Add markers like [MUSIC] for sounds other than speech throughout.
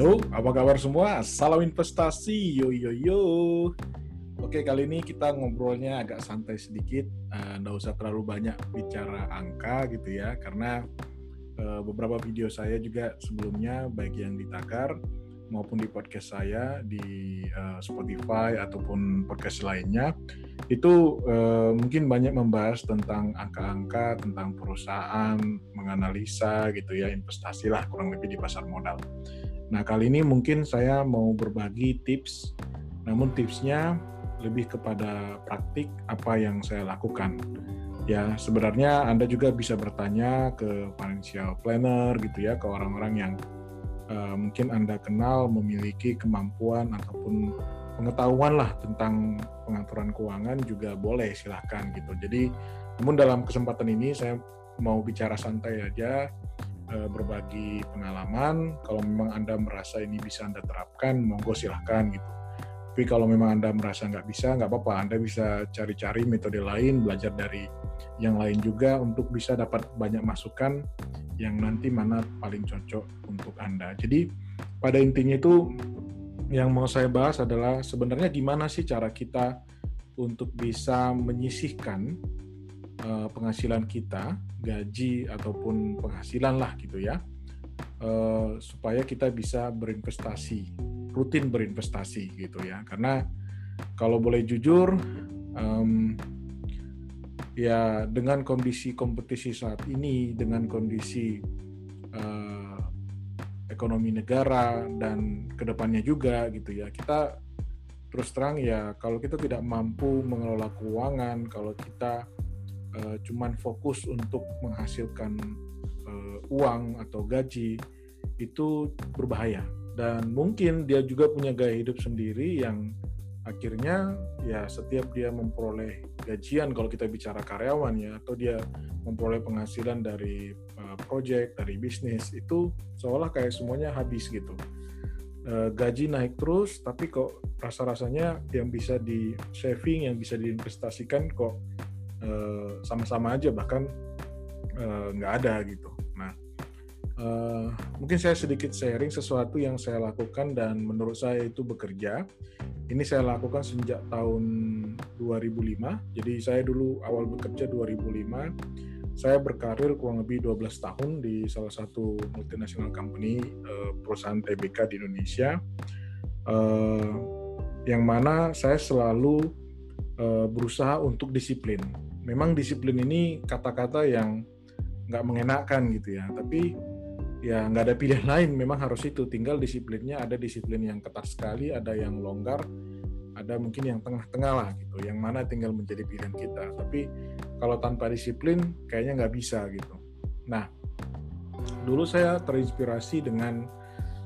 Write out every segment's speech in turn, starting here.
Halo, apa kabar semua? Salam investasi, yo yo yo. Oke, kali ini kita ngobrolnya agak santai sedikit, uh, nggak usah terlalu banyak bicara angka gitu ya, karena uh, beberapa video saya juga sebelumnya, baik yang di Tagar maupun di podcast saya di uh, Spotify ataupun podcast lainnya, itu uh, mungkin banyak membahas tentang angka-angka, tentang perusahaan, menganalisa gitu ya, investasi lah kurang lebih di pasar modal. Nah, kali ini mungkin saya mau berbagi tips, namun tipsnya lebih kepada praktik apa yang saya lakukan. Ya, sebenarnya Anda juga bisa bertanya ke financial planner gitu ya, ke orang-orang yang uh, mungkin Anda kenal memiliki kemampuan ataupun pengetahuan lah tentang pengaturan keuangan juga boleh silahkan gitu. Jadi, namun dalam kesempatan ini saya mau bicara santai aja, uh, berbagi pengalaman. Kalau memang Anda merasa ini bisa Anda terapkan, monggo silahkan gitu. Tapi kalau memang Anda merasa nggak bisa, nggak apa-apa. Anda bisa cari-cari metode lain, belajar dari yang lain juga untuk bisa dapat banyak masukan yang nanti mana paling cocok untuk Anda. Jadi pada intinya itu yang mau saya bahas adalah sebenarnya gimana sih cara kita untuk bisa menyisihkan uh, penghasilan kita, gaji ataupun penghasilan lah gitu ya, uh, supaya kita bisa berinvestasi, rutin berinvestasi gitu ya. Karena kalau boleh jujur, ya dengan kondisi kompetisi saat ini, dengan kondisi uh, ekonomi negara dan ke depannya juga gitu ya, kita terus terang ya kalau kita tidak mampu mengelola keuangan, kalau kita uh, cuman fokus untuk menghasilkan uh, uang atau gaji itu berbahaya. Dan mungkin dia juga punya gaya hidup sendiri yang akhirnya ya setiap dia memperoleh gajian kalau kita bicara karyawan ya atau dia memperoleh penghasilan dari uh, project dari bisnis itu seolah kayak semuanya habis gitu uh, gaji naik terus tapi kok rasa-rasanya yang bisa di saving yang bisa diinvestasikan kok Eh, sama-sama aja bahkan nggak uh, ada gitu. Nah, uh, mungkin saya sedikit sharing sesuatu yang saya lakukan dan menurut saya itu bekerja. Ini saya lakukan sejak tahun 2005. Jadi saya dulu awal bekerja 2005. Saya berkarir kurang lebih 12 tahun di salah satu multinational company uh, perusahaan TBK di Indonesia. Uh, yang mana saya selalu uh, berusaha untuk disiplin memang disiplin ini kata-kata yang nggak mengenakan gitu ya tapi ya nggak ada pilihan [LAUGHS] lain. Memang harus itu. Tinggal disiplinnya. Ada disiplin yang ketat sekali ada yang longgar ada mungkin yang tengah-tengah lah gitu. Yang mana tinggal menjadi pilihan kita. Tapi kalau tanpa disiplin kayaknya nggak bisa gitu. Nah dulu saya terinspirasi dengan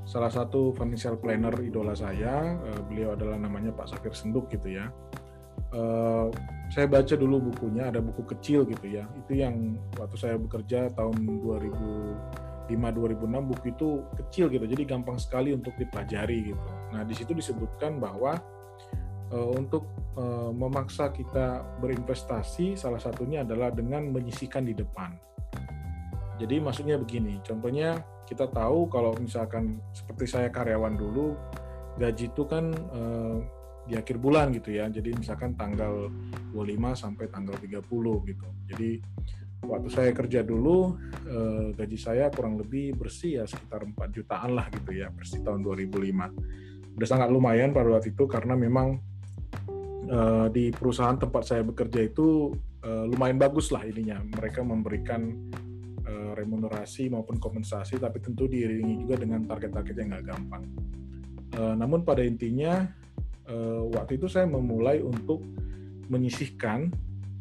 salah satu financial planner idola saya. Eh, beliau adalah namanya Pak Safir Senduk gitu ya. Uh, saya baca dulu bukunya. Ada buku kecil gitu ya. Itu yang waktu saya bekerja tahun 2005 2006 buku itu kecil gitu jadi gampang sekali untuk dipelajari gitu nah di situ disebutkan bahwa uh, untuk uh, memaksa kita berinvestasi salah satunya adalah dengan menyisikan di depan jadi maksudnya begini contohnya kita tahu kalau misalkan seperti saya karyawan dulu gaji itu kan uh, di akhir bulan gitu ya. Jadi misalkan tanggal 25 sampai tanggal 30 gitu. Jadi waktu saya kerja dulu eh, gaji saya kurang lebih bersih ya sekitar 4 jutaan lah gitu ya bersih tahun 2005. Udah sangat lumayan pada waktu itu karena memang eh, di perusahaan tempat saya bekerja itu eh, lumayan bagus lah ininya. Mereka memberikan remunerasi maupun kompensasi tapi tentu diiringi juga dengan target-target yang nggak gampang. Namun pada intinya waktu itu saya memulai untuk menyisihkan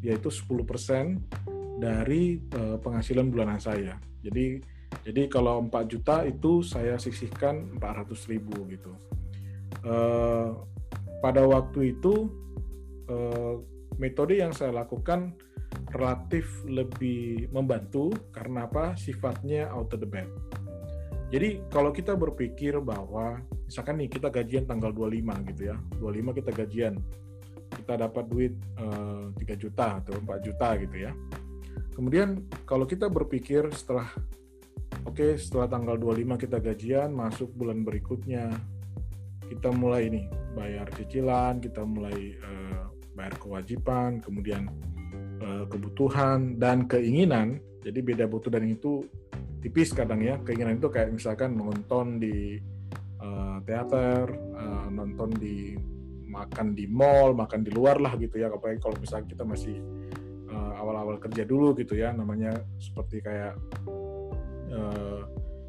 yaitu 10% dari uh, penghasilan bulanan saya. Jadi jadi kalau 4 juta itu saya sisihkan 400 ribu gitu. Uh, pada waktu itu uh, metode yang saya lakukan relatif lebih membantu karena apa? Sifatnya auto debit. Jadi kalau kita berpikir bahwa misalkan nih kita gajian tanggal 25 gitu ya, 25 kita gajian, kita dapat duit uh, eh, 3 juta atau 4 juta gitu ya. Kemudian kalau kita berpikir setelah oke setelah tanggal 25 kita gajian masuk bulan berikutnya kita mulai nih bayar cicilan kita mulai uh, bayar kewajiban kemudian uh, kebutuhan dan keinginan. Jadi beda butuh dan itu tipis kadang ya. Keinginan itu kayak misalkan nonton di uh, teater uh, nonton di makan di mall makan di luar lah gitu ya. Apalagi kalau misalnya kita masih kerja dulu gitu ya namanya seperti kayak uh,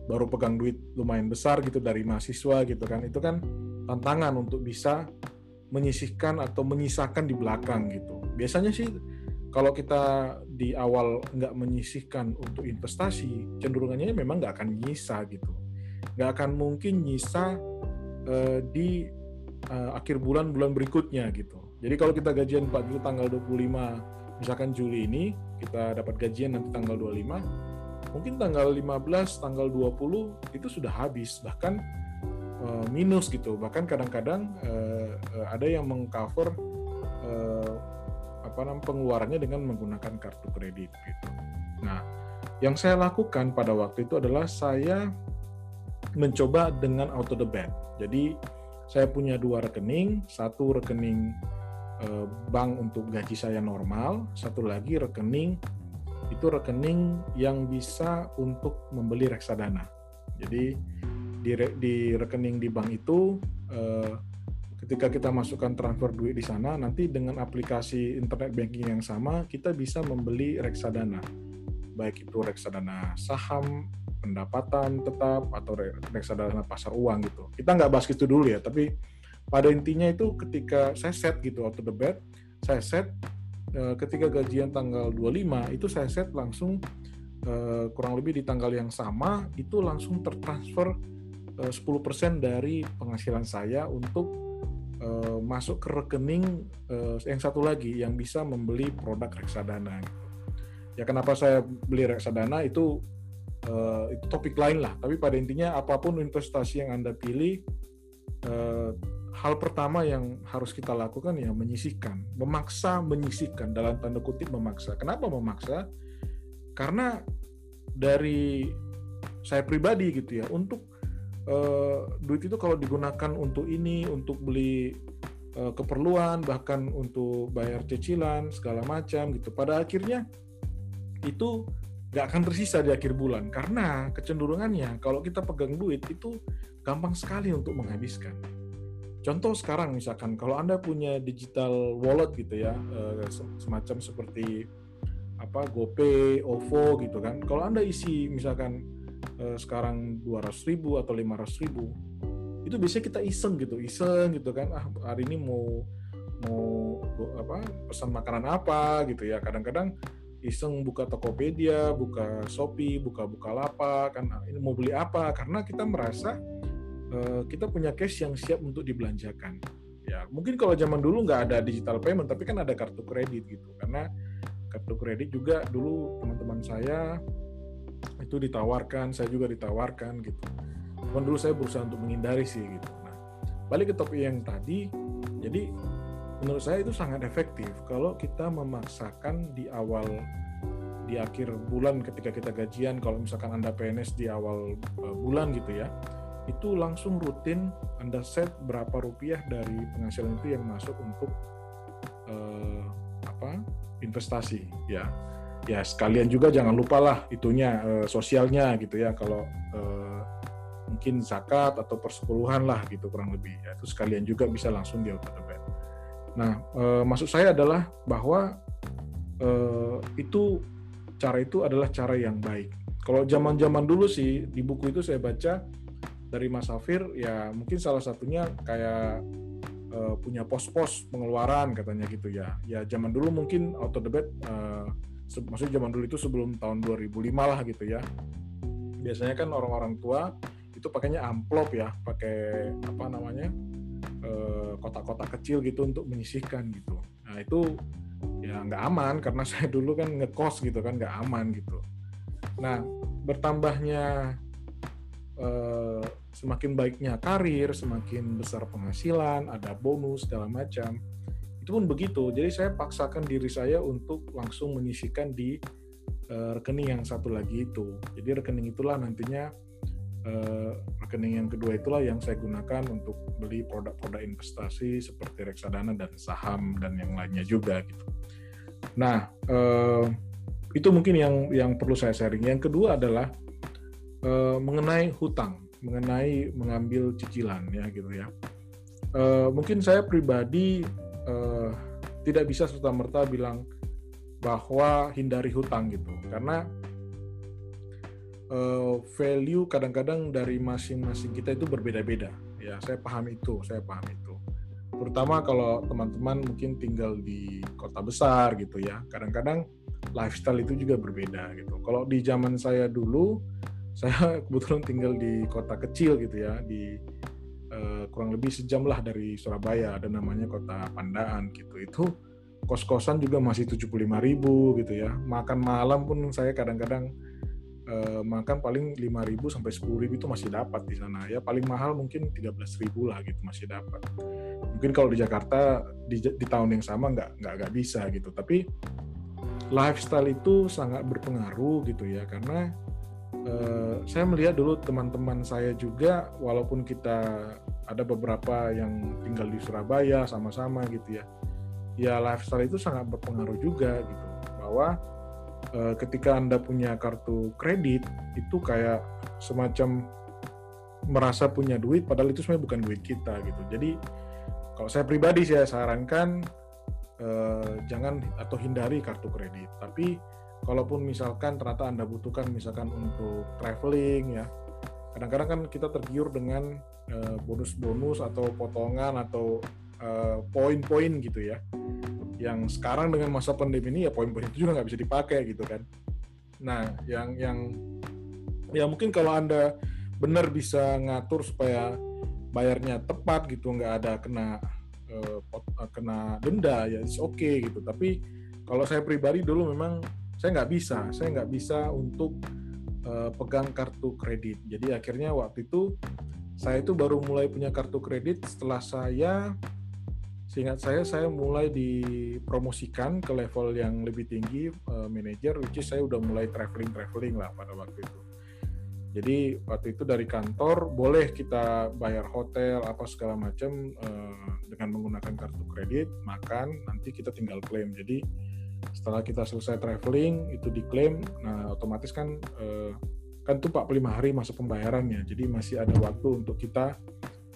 baru pegang duit lumayan besar gitu dari mahasiswa gitu kan itu kan tantangan untuk bisa menyisihkan atau menyisakan di belakang gitu biasanya sih kalau kita di awal nggak menyisihkan untuk investasi, cenderungannya memang nggak akan nyisa gitu. Nggak akan mungkin nyisa uh, di uh, akhir bulan bulan berikutnya gitu. Jadi kalau kita gajian Pak Gil tanggal 25, misalkan Juli ini, kita dapat gajian nanti tanggal 25, mungkin tanggal 15, tanggal 20 itu sudah habis, bahkan uh, minus gitu. Bahkan kadang-kadang uh, uh, ada yang mengcover uh, apa namanya pengeluarannya dengan menggunakan kartu kredit gitu. Nah, yang saya lakukan pada waktu itu adalah saya mencoba dengan auto debit. Jadi saya punya dua rekening, satu rekening eh, bank untuk gaji saya normal, satu lagi rekening itu rekening yang bisa untuk membeli reksadana. Jadi di, di rekening di bank itu eh, ketika kita masukkan transfer duit di sana, nanti dengan aplikasi internet banking yang sama, kita bisa membeli reksadana. Baik itu reksadana saham, pendapatan tetap, atau reksadana pasar uang gitu. Kita nggak bahas itu dulu ya, tapi pada intinya itu ketika saya set gitu auto debit, saya set eh, ketika gajian tanggal 25 itu saya set langsung eh, kurang lebih di tanggal yang sama itu langsung tertransfer 10% eh, dari penghasilan saya untuk uh, masuk ke rekening uh, yang satu lagi yang bisa membeli produk reksadana. Gitu. Ya kenapa saya beli reksadana itu uh, itu topik lain lah. Tapi pada intinya apa pun investasi yang anda pilih, uh, hal pertama yang harus kita lakukan ya menyisihkan, memaksa menyisihkan dalam tanda kutip memaksa. Kenapa memaksa? Karena dari saya pribadi gitu ya untuk uh, duit itu kalau digunakan untuk ini, untuk beli uh, keperluan, bahkan untuk bayar cicilan segala macam gitu. Pada akhirnya itu nggak akan tersisa di akhir bulan karena kecenderungannya kalau kita pegang duit itu gampang sekali untuk menghabiskan. Contoh sekarang misalkan kalau anda punya digital wallet gitu ya, uh, semacam seperti apa GoPay, OVO gitu kan. Kalau anda isi misalkan eh, sekarang 200 ribu atau 500 ribu itu biasanya kita iseng gitu iseng gitu kan. Ah hari ini mau mau apa pesan makanan apa gitu ya. Kadang-kadang iseng buka Tokopedia, buka Shopee, buka Bukalapak kan. Ah, ini mau beli apa? Karena kita merasa uh, kita punya cash yang siap untuk dibelanjakan. Ya, mungkin kalau zaman dulu nggak ada digital payment tapi kan ada kartu kredit gitu. Karena kartu kredit juga dulu teman-teman saya itu ditawarkan, saya juga ditawarkan gitu. Cuman dulu saya berusaha untuk menghindari sih gitu. Nah, balik ke topik yang tadi, jadi menurut saya itu sangat efektif kalau kita memaksakan di awal di akhir bulan ketika kita gajian kalau misalkan Anda PNS di awal uh, bulan gitu ya itu langsung rutin Anda set berapa rupiah dari penghasilan itu yang masuk untuk uh, apa investasi ya ya sekalian juga jangan lupa lah itunya uh, sosialnya gitu ya kalau uh, mungkin zakat atau persepuluhan lah gitu kurang lebih ya itu sekalian juga bisa langsung di auto debit. Nah uh, maksud saya adalah bahwa uh, itu cara itu adalah cara yang baik. Kalau zaman-zaman dulu sih di buku itu saya baca dari Mas Safir ya mungkin salah satunya kayak uh, punya pos-pos pengeluaran katanya gitu ya. Ya zaman dulu mungkin auto debit uh, maksudnya zaman dulu itu sebelum tahun 2005 lah gitu ya. Biasanya kan orang-orang tua itu pakainya amplop ya pakai apa namanya eh, kotak-kotak kecil gitu untuk menyisihkan gitu. Nah itu ya nggak aman karena [LAUGHS] saya dulu kan ngekos gitu kan nggak aman gitu. Nah bertambahnya eh, semakin baiknya karir semakin besar penghasilan ada bonus segala macam itu pun begitu. Jadi saya paksakan diri saya untuk langsung menyisikan di uh, rekening yang satu lagi itu. Jadi rekening itulah nantinya uh, rekening yang kedua itulah yang saya gunakan untuk beli produk-produk investasi seperti reksadana dan saham dan yang lainnya juga gitu. Nah, uh, itu mungkin yang yang perlu saya sharing. Yang kedua adalah mengenai hutang, mengenai mengambil cicilan ya gitu ya. Uh, mungkin saya pribadi uh, tidak bisa serta merta bilang bahwa hindari hutang gitu. Karena uh, value kadang-kadang dari masing-masing kita itu berbeda-beda. Ya saya paham itu saya paham itu. Terutama kalau teman-teman mungkin tinggal di kota besar gitu ya. Kadang-kadang lifestyle itu juga berbeda gitu. Kalau di zaman saya dulu saya kebetulan tinggal di kota kecil gitu ya di uh, kurang lebih sejam lah dari Surabaya ada namanya kota Pandaan gitu. Itu kos-kosan juga masih 75 ribu gitu ya. Makan malam pun saya kadang-kadang uh, makan paling 5 ribu sampai 10 ribu itu masih dapat di sana ya. Paling mahal mungkin 13 ribu lah gitu masih dapat. Mungkin kalau di Jakarta di, di tahun yang sama nggak nggak nggak bisa gitu. Tapi lifestyle itu sangat berpengaruh gitu ya karena uh, saya melihat dulu teman-teman saya juga walaupun kita ada beberapa yang tinggal di Surabaya sama-sama gitu ya ya lifestyle itu sangat berpengaruh juga gitu. Bahwa e, ketika anda punya kartu kredit itu kayak semacam merasa punya duit padahal itu sebenarnya bukan duit kita gitu. Jadi kalau saya pribadi saya sarankan e, jangan atau hindari kartu kredit. Tapi kalaupun misalkan ternyata anda butuhkan misalkan untuk traveling ya. Kadang-kadang kan kita tergiur dengan eh, bonus-bonus atau potongan atau Eh, poin-poin gitu ya. Yang sekarang dengan masa pandemi ini ya poin-poin itu juga nggak bisa dipakai gitu kan. Nah yang yang ya mungkin kalau anda benar bisa ngatur supaya bayarnya tepat gitu nggak ada kena uh, kena denda ya oke okay, gitu. Tapi kalau saya pribadi dulu memang saya nggak bisa saya nggak bisa untuk uh, pegang kartu kredit jadi akhirnya waktu itu saya itu baru mulai punya kartu kredit setelah saya Seingat saya, saya mulai dipromosikan ke level yang lebih tinggi, uh, manajer, which is saya udah mulai traveling-traveling lah pada waktu itu. Jadi waktu itu dari kantor boleh kita bayar hotel apa segala macam uh, dengan menggunakan kartu kredit, makan, nanti kita tinggal klaim. Jadi setelah kita selesai traveling itu diklaim, nah otomatis kan uh, kan itu 45 hari masa pembayarannya. Jadi masih ada waktu untuk kita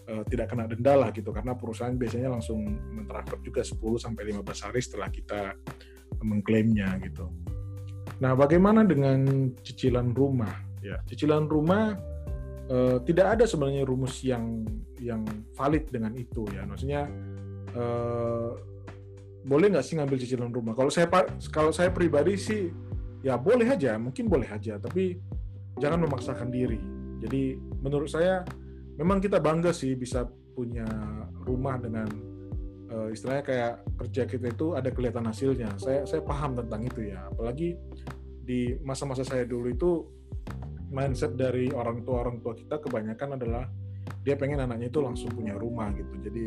uh, tidak kena denda lah gitu karena perusahaan biasanya langsung mentransfer juga 10 sampai 15 hari setelah kita mengklaimnya gitu. Nah, bagaimana dengan cicilan rumah? Ya, cicilan rumah uh, tidak ada sebenarnya rumus yang yang valid dengan itu ya. Maksudnya uh, boleh nggak sih ngambil cicilan rumah? Kalau saya kalau saya pribadi sih ya boleh aja, mungkin boleh aja, tapi jangan memaksakan diri. Jadi menurut saya memang kita bangga sih bisa punya rumah dengan uh, istilahnya kayak kerja kita itu ada kelihatan hasilnya. Saya saya paham tentang itu ya. Apalagi di masa-masa saya dulu itu mindset dari orang tua orang tua kita kebanyakan adalah dia pengen anaknya itu langsung punya rumah gitu. Jadi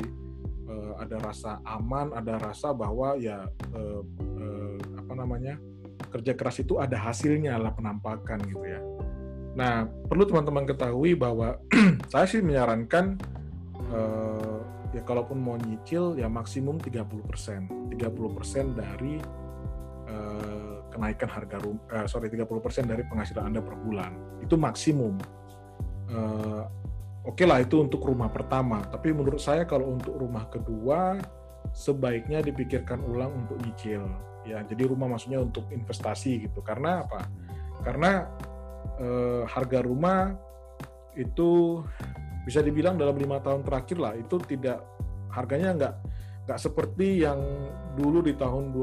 uh, ada rasa aman, ada rasa bahwa ya uh, uh, apa namanya kerja keras itu ada hasilnya lah penampakan gitu ya. Nah, perlu teman-teman ketahui bahwa [CLEARS THROAT] saya sih menyarankan uh, ya kalaupun mau nyicil ya maksimum 30%. 30% dari uh, kenaikan harga rumah, uh, sorry 30% dari penghasilan Anda per bulan. Itu maksimum. Uh, Oke lah itu untuk rumah pertama, tapi menurut saya kalau untuk rumah kedua sebaiknya dipikirkan ulang untuk nyicil. Ya, jadi rumah maksudnya untuk investasi gitu. Karena apa? Karena eh, harga rumah itu bisa dibilang dalam lima tahun terakhir lah itu tidak harganya nggak nggak seperti yang dulu di tahun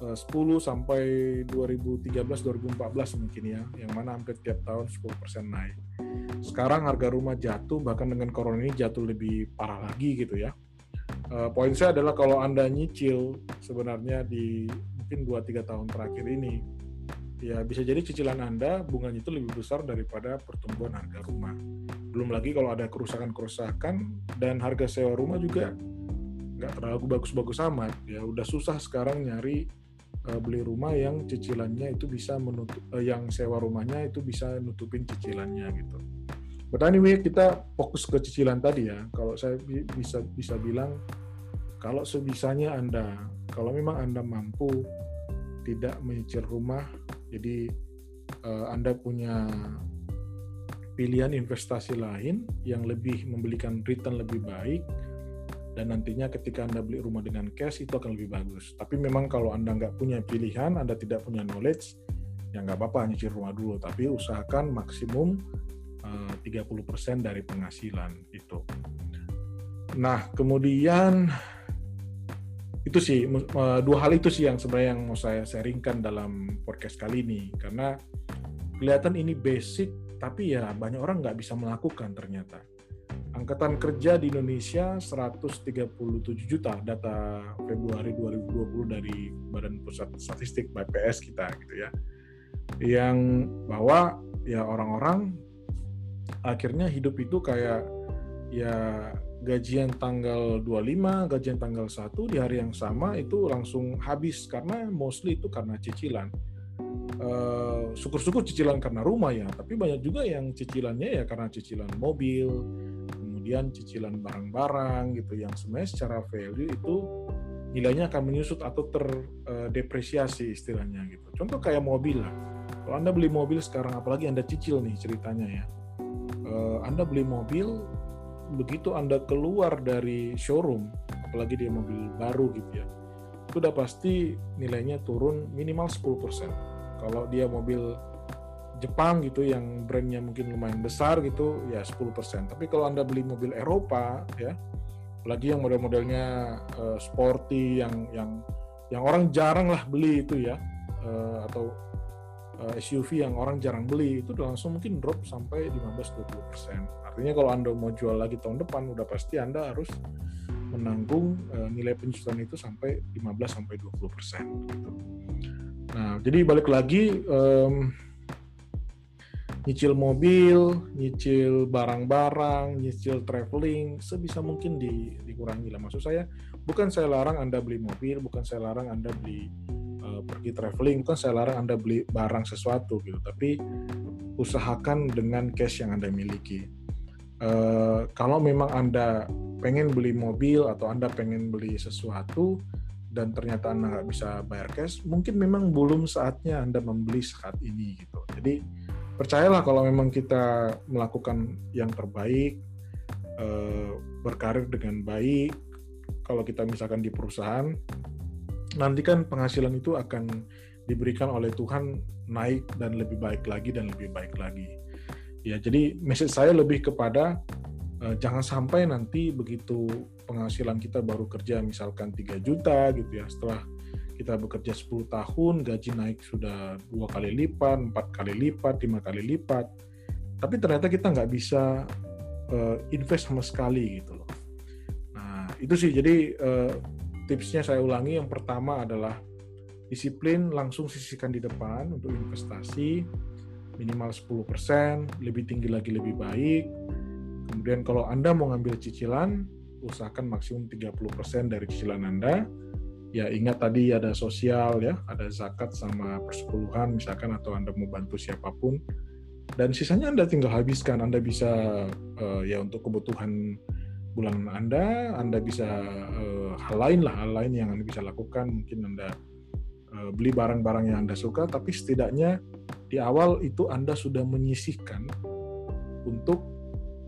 2010 sampai 2013 2014 mungkin ya yang mana hampir tiap tahun 10% naik. Sekarang harga rumah jatuh bahkan dengan corona ini jatuh lebih parah lagi gitu ya. Uh, poin saya adalah kalau Anda nyicil sebenarnya di mungkin 2-3 tahun terakhir ini ya bisa jadi cicilan Anda bunganya itu lebih besar daripada pertumbuhan harga rumah. Belum lagi kalau ada kerusakan-kerusakan dan harga sewa rumah juga nggak terlalu bagus-bagus amat. Ya udah susah sekarang nyari uh, beli rumah yang cicilannya itu bisa menutup uh, yang sewa rumahnya itu bisa nutupin cicilannya gitu. But anyway kita fokus ke cicilan tadi ya. Kalau saya bisa bisa bilang kalau sebisanya Anda kalau memang Anda mampu tidak menyicil rumah jadi uh, Anda punya pilihan investasi lain yang lebih memberikan return lebih baik dan nantinya ketika Anda beli rumah dengan cash itu akan lebih bagus. Tapi memang kalau Anda nggak punya pilihan, Anda tidak punya knowledge, ya nggak apa-apa nyicil rumah dulu. Tapi usahakan maksimum eh, uh, 30% dari penghasilan itu. Nah, kemudian itu sih dua hal itu sih yang sebenarnya yang mau saya sharingkan dalam podcast kali ini karena kelihatan ini basic tapi ya banyak orang nggak bisa melakukan ternyata Angkatan kerja di Indonesia 137 juta data Februari 2020 dari Badan Pusat Statistik BPS kita gitu ya. Yang bahwa ya orang-orang akhirnya hidup itu kayak ya gajian tanggal 25, gajian tanggal 1 di hari yang sama itu langsung habis karena mostly itu karena cicilan. Uh, syukur-syukur cicilan karena rumah ya, tapi banyak juga yang cicilannya ya karena cicilan mobil, kemudian cicilan barang-barang gitu yang sebenarnya secara value itu nilainya akan menyusut atau terdepresiasi istilahnya gitu. Contoh kayak mobil lah. Kalau Anda beli mobil sekarang apalagi Anda cicil nih ceritanya ya. Eh, Anda beli mobil begitu Anda keluar dari showroom, apalagi dia mobil baru gitu ya. Itu udah pasti nilainya turun minimal 10%. Kalau dia mobil Jepang gitu yang brandnya mungkin lumayan besar gitu ya 10%. Tapi kalau Anda beli mobil Eropa ya, apalagi yang model-modelnya uh, sporty yang yang yang orang jarang lah beli itu ya uh, atau uh, eh, SUV yang orang jarang beli itu udah langsung mungkin drop sampai 15-20%. Artinya kalau Anda mau jual lagi tahun depan udah pasti Anda harus menanggung uh, nilai penjualan itu sampai 15 sampai 20% gitu. Nah, jadi balik lagi um, nyicil mobil, nyicil barang-barang, nyicil traveling, sebisa mungkin di, dikurangi lah. Maksud saya, bukan saya larang Anda beli mobil, bukan saya larang Anda beli uh, pergi traveling, bukan saya larang Anda beli barang sesuatu gitu, tapi usahakan dengan cash yang Anda miliki. Uh, kalau memang Anda pengen beli mobil atau Anda pengen beli sesuatu dan ternyata Anda nggak bisa bayar cash, mungkin memang belum saatnya Anda membeli saat ini gitu. Jadi percayalah kalau memang kita melakukan yang terbaik, eh, berkarir dengan baik, kalau kita misalkan di perusahaan, nanti kan penghasilan itu akan diberikan oleh Tuhan naik dan lebih baik lagi dan lebih baik lagi. Ya, jadi message saya lebih kepada uh, jangan sampai nanti begitu penghasilan kita baru kerja misalkan 3 juta gitu ya, setelah kita bekerja 10 tahun, gaji naik sudah dua kali lipat, empat kali lipat, lima kali lipat. Tapi ternyata kita nggak bisa uh, invest sama sekali gitu loh. Nah itu sih jadi uh, tipsnya saya ulangi. Yang pertama adalah disiplin langsung sisihkan di depan untuk investasi minimal 10%, lebih tinggi lagi lebih baik. Kemudian kalau Anda mau ngambil cicilan, usahakan maksimum 30% dari cicilan Anda ya ingat tadi ada sosial ya, ada zakat sama persepuluhan misalkan atau Anda mau bantu siapa pun dan sisanya Anda tinggal habiskan. Anda bisa uh, ya untuk kebutuhan bulan Anda, Anda bisa uh, hal lain lah, hal lain yang Anda bisa lakukan. Mungkin Anda uh, beli barang-barang yang Anda suka, tapi setidaknya di awal itu Anda sudah menyisihkan untuk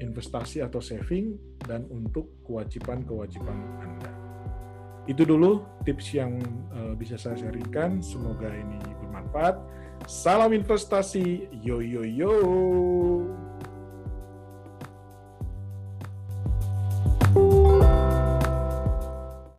investasi atau saving dan untuk kewajiban-kewajiban Anda. Itu dulu tips yang uh, bisa saya sharingkan. Semoga ini bermanfaat. Salam investasi. Yo yo yo.